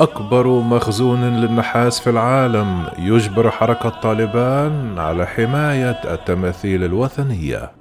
أكبر مخزون للنحاس في العالم يجبر حركة طالبان على حماية التماثيل الوثنية.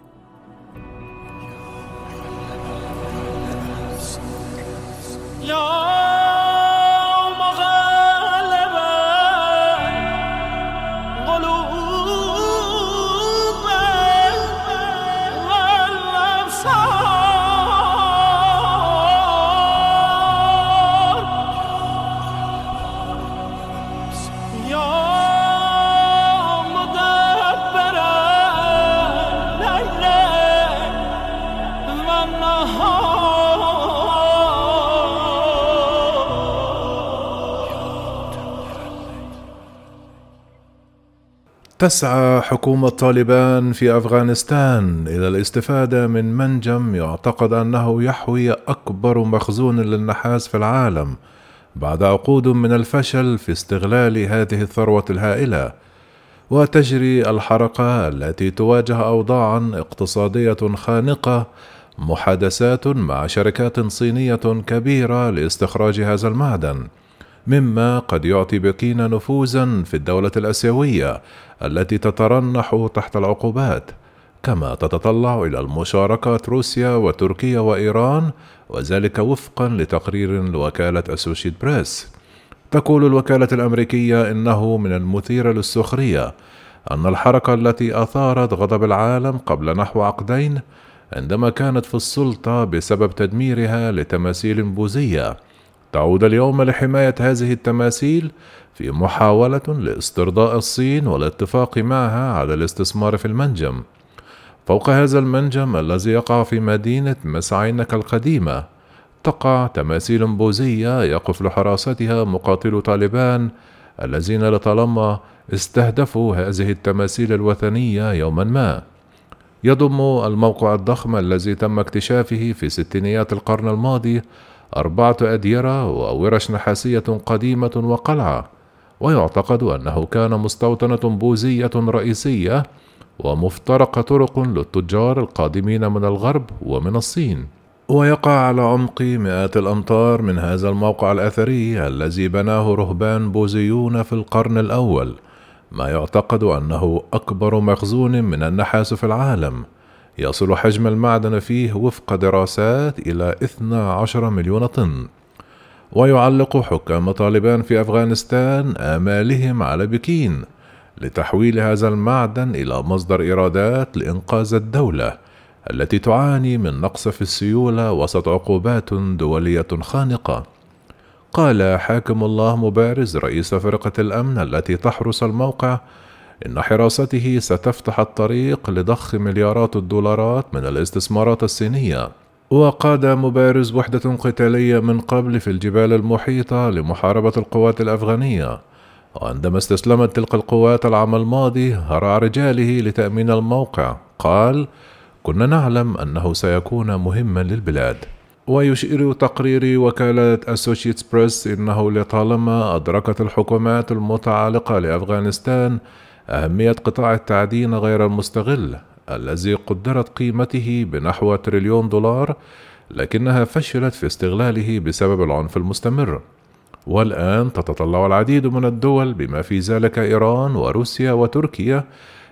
تسعى حكومة طالبان في أفغانستان إلى الاستفادة من منجم يعتقد أنه يحوي أكبر مخزون للنحاس في العالم بعد عقود من الفشل في استغلال هذه الثروة الهائلة وتجري الحركة التي تواجه أوضاعا اقتصادية خانقة محادثات مع شركات صينية كبيرة لاستخراج هذا المعدن. مما قد يعطي بكين نفوذا في الدولة الآسيوية التي تترنح تحت العقوبات. كما تتطلع إلى المشاركة روسيا وتركيا وإيران وذلك وفقا لتقرير لوكالة أسوشيت بريس تقول الوكالة الأمريكية إنه من المثير للسخرية أن الحركة التي أثارت غضب العالم قبل نحو عقدين عندما كانت في السلطة بسبب تدميرها لتماثيل بوذية. تعود اليوم لحماية هذه التماثيل في محاولة لاسترضاء الصين والاتفاق معها على الاستثمار في المنجم. فوق هذا المنجم الذي يقع في مدينة مسعينك القديمة، تقع تماثيل بوذية يقف لحراستها مقاتلو طالبان الذين لطالما استهدفوا هذه التماثيل الوثنية يوما ما. يضم الموقع الضخم الذي تم اكتشافه في ستينيات القرن الماضي أربعة أديرة وورش نحاسية قديمة وقلعة ويعتقد أنه كان مستوطنة بوذية رئيسية ومفترق طرق للتجار القادمين من الغرب ومن الصين. ويقع على عمق مئات الأمتار من هذا الموقع الأثري الذي بناه رهبان بوذيون في القرن الأول ما يعتقد أنه أكبر مخزون من النحاس في العالم. يصل حجم المعدن فيه وفق دراسات إلى 12 مليون طن. ويعلق حكام طالبان في أفغانستان آمالهم على بكين لتحويل هذا المعدن إلى مصدر إيرادات لإنقاذ الدولة التي تعاني من نقص في السيولة وسط عقوبات دولية خانقة. قال حاكم الله مبارز رئيس فرقة الأمن التي تحرس الموقع إن حراسته ستفتح الطريق لضخ مليارات الدولارات من الاستثمارات الصينية. وقاد مبارز وحدة قتالية من قبل في الجبال المحيطة لمحاربة القوات الأفغانية. وعندما استسلمت تلك القوات العام الماضي هرع رجاله لتأمين الموقع. قال كنا نعلم أنه سيكون مهما للبلاد. ويشير تقرير وكالة أسوشيتس بريس إنه لطالما أدركت الحكومات المتعلقة لأفغانستان أهمية قطاع التعدين غير المستغل الذي قدرت قيمته بنحو تريليون دولار لكنها فشلت في استغلاله بسبب العنف المستمر. والآن تتطلع العديد من الدول بما في ذلك إيران وروسيا وتركيا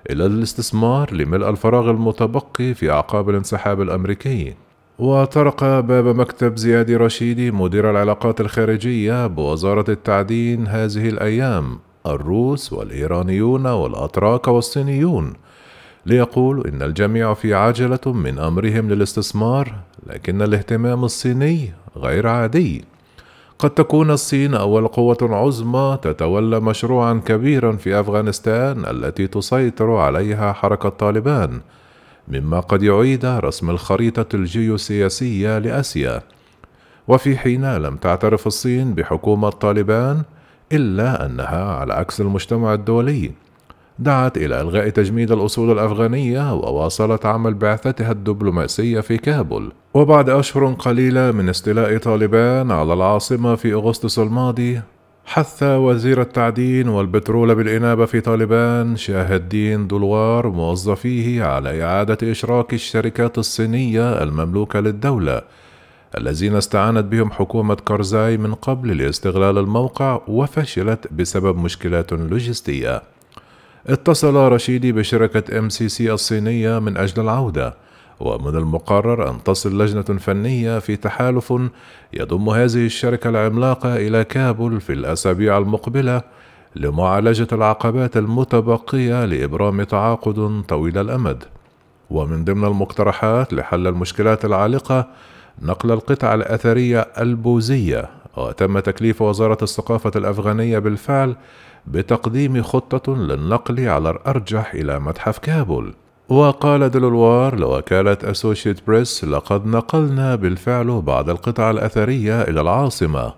إلى الاستثمار لملء الفراغ المتبقي في أعقاب الانسحاب الأمريكي. وطرق باب مكتب زياد رشيدي مدير العلاقات الخارجية بوزارة التعدين هذه الأيام. الروس والإيرانيون والأتراك والصينيون ليقولوا إن الجميع في عجلة من أمرهم للاستثمار لكن الاهتمام الصيني غير عادي. قد تكون الصين أول قوة عظمى تتولى مشروعا كبيرا في أفغانستان التي تسيطر عليها حركة طالبان مما قد يعيد رسم الخريطة الجيوسياسية لآسيا. وفي حين لم تعترف الصين بحكومة طالبان إلا أنها على عكس المجتمع الدولي. دعت إلى إلغاء تجميد الأصول الأفغانية وواصلت عمل بعثتها الدبلوماسية في كابول. وبعد أشهر قليلة من استيلاء طالبان على العاصمة في أغسطس الماضي حث وزير التعدين والبترول بالإنابة في طالبان شاه الدين دولوار موظفيه على إعادة إشراك الشركات الصينية المملوكة للدولة. الذين استعانت بهم حكومة كارزاي من قبل لاستغلال الموقع وفشلت بسبب مشكلات لوجستية. اتصل رشيدي بشركة MCC الصينية من أجل العودة، ومن المقرر أن تصل لجنة فنية في تحالف يضم هذه الشركة العملاقة إلى كابول في الأسابيع المقبلة لمعالجة العقبات المتبقية لإبرام تعاقد طويل الأمد. ومن ضمن المقترحات لحل المشكلات العالقة نقل القطع الأثرية البوذية وتم تكليف وزارة الثقافة الأفغانية بالفعل بتقديم خطة للنقل على الأرجح إلى متحف كابول. وقال دلوار لوكالة أسوشيت بريس لقد نقلنا بالفعل بعض القطع الأثرية إلى العاصمة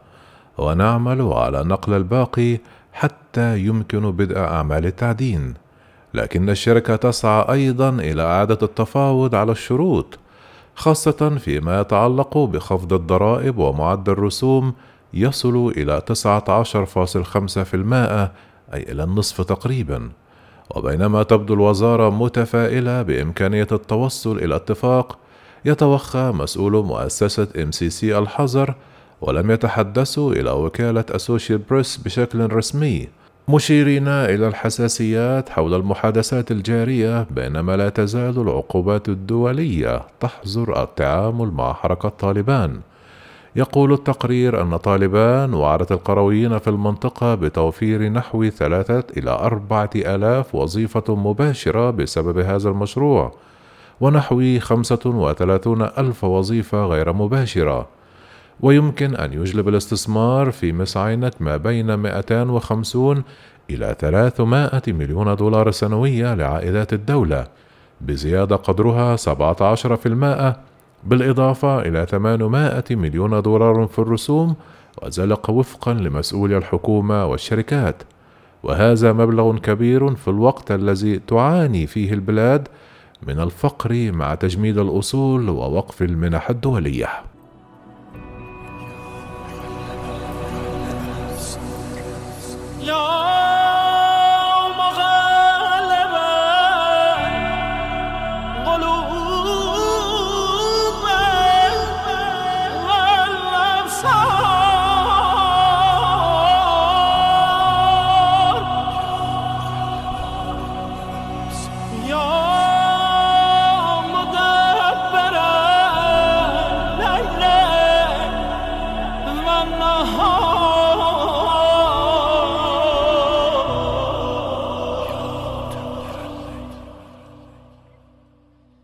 ونعمل على نقل الباقي حتى يمكن بدء أعمال التعدين. لكن الشركة تسعى أيضا إلى إعادة التفاوض على الشروط خاصة فيما يتعلق بخفض الضرائب ومعدل الرسوم يصل إلى 19.5% أي إلى النصف تقريبا. وبينما تبدو الوزارة متفائلة بإمكانية التوصل إلى اتفاق يتوخى مسؤول مؤسسة MCC الحظر ولم يتحدثوا إلى وكالة أسوشيت بريس بشكل رسمي. مشيرين إلى الحساسيات حول المحادثات الجارية بينما لا تزال العقوبات الدولية تحظر التعامل مع حركة طالبان يقول التقرير أن طالبان وعدت القرويين في المنطقة بتوفير نحو ثلاثة إلى أربعة آلاف وظيفة مباشرة بسبب هذا المشروع ونحو خمسة وثلاثون ألف وظيفة غير مباشرة. ويمكن أن يجلب الاستثمار في مسعينة ما بين 250 إلى 300 مليون دولار سنوية لعائدات الدولة بزيادة قدرها 17% بالإضافة إلى 800 مليون دولار في الرسوم وذلك وفقا لمسؤولي الحكومة والشركات. وهذا مبلغ كبير في الوقت الذي تعاني فيه البلاد من الفقر مع تجميد الأصول ووقف المنح الدولية.